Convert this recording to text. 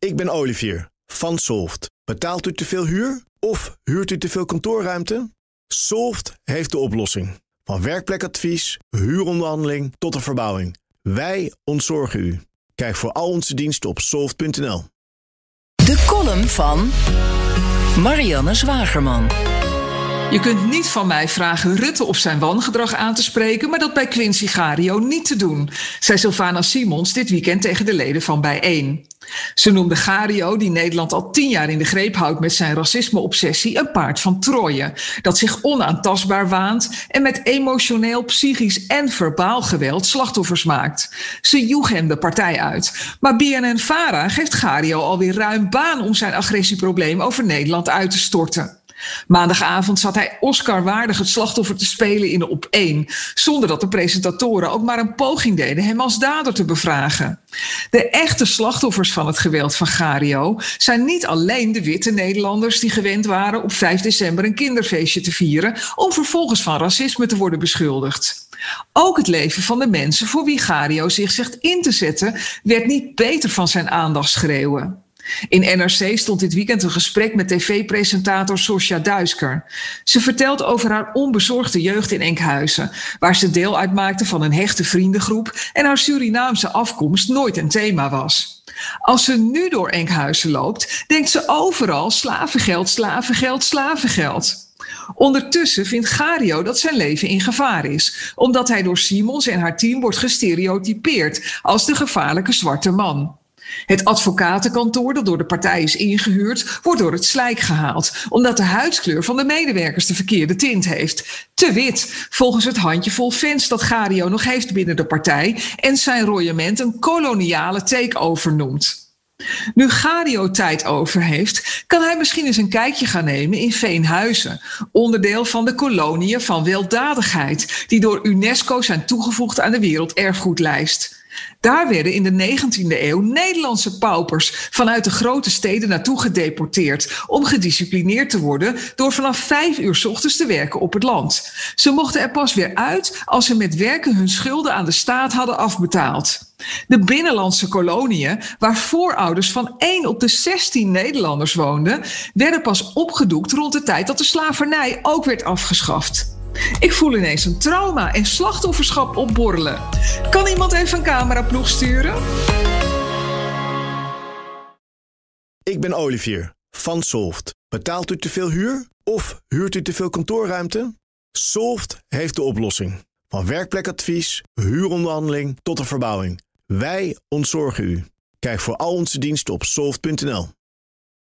Ik ben Olivier van Solft. Betaalt u te veel huur of huurt u te veel kantoorruimte? Solft heeft de oplossing. Van werkplekadvies, huuronderhandeling tot de verbouwing. Wij ontzorgen u. Kijk voor al onze diensten op soft.nl. De column van Marianne Zwagerman. Je kunt niet van mij vragen Rutte op zijn wangedrag aan te spreken, maar dat bij Quincy Gario niet te doen, zei Sylvana Simons dit weekend tegen de leden van Bijeen. Ze noemde Gario, die Nederland al tien jaar in de greep houdt met zijn racisme-obsessie, een paard van Troje. Dat zich onaantastbaar waant en met emotioneel, psychisch en verbaal geweld slachtoffers maakt. Ze joeg hem de partij uit. Maar BNN-Vara geeft Gario alweer ruim baan om zijn agressieprobleem over Nederland uit te storten. Maandagavond zat hij Oscar-waardig het slachtoffer te spelen in de op 1, zonder dat de presentatoren ook maar een poging deden hem als dader te bevragen. De echte slachtoffers van het geweld van Gario zijn niet alleen de witte Nederlanders die gewend waren op 5 december een kinderfeestje te vieren, om vervolgens van racisme te worden beschuldigd. Ook het leven van de mensen voor wie Gario zich zegt in te zetten, werd niet beter van zijn aandachtsschreeuwen. In NRC stond dit weekend een gesprek met tv-presentator Sosja Duisker. Ze vertelt over haar onbezorgde jeugd in Enkhuizen, waar ze deel uitmaakte van een hechte vriendengroep en haar Surinaamse afkomst nooit een thema was. Als ze nu door Enkhuizen loopt, denkt ze overal slavengeld, slavengeld, slavengeld. Ondertussen vindt Gario dat zijn leven in gevaar is, omdat hij door Simons en haar team wordt gestereotypeerd als de gevaarlijke zwarte man. Het advocatenkantoor dat door de partij is ingehuurd, wordt door het slijk gehaald, omdat de huidskleur van de medewerkers de verkeerde tint heeft. Te wit, volgens het handjevol fans dat Gario nog heeft binnen de partij en zijn royement een koloniale takeover noemt. Nu Gario tijd over heeft, kan hij misschien eens een kijkje gaan nemen in Veenhuizen, onderdeel van de koloniën van weldadigheid, die door UNESCO zijn toegevoegd aan de werelderfgoedlijst. Daar werden in de 19e eeuw Nederlandse paupers vanuit de grote steden naartoe gedeporteerd om gedisciplineerd te worden door vanaf vijf uur s ochtends te werken op het land. Ze mochten er pas weer uit als ze met werken hun schulden aan de staat hadden afbetaald. De binnenlandse koloniën, waar voorouders van 1 op de 16 Nederlanders woonden, werden pas opgedoekt rond de tijd dat de slavernij ook werd afgeschaft. Ik voel ineens een trauma en slachtofferschap opborrelen. Kan iemand even een cameraploeg sturen? Ik ben Olivier van Solft. Betaalt u te veel huur of huurt u te veel kantoorruimte? Solft heeft de oplossing. Van werkplekadvies, huuronderhandeling tot de verbouwing. Wij ontzorgen u. Kijk voor al onze diensten op soft.nl.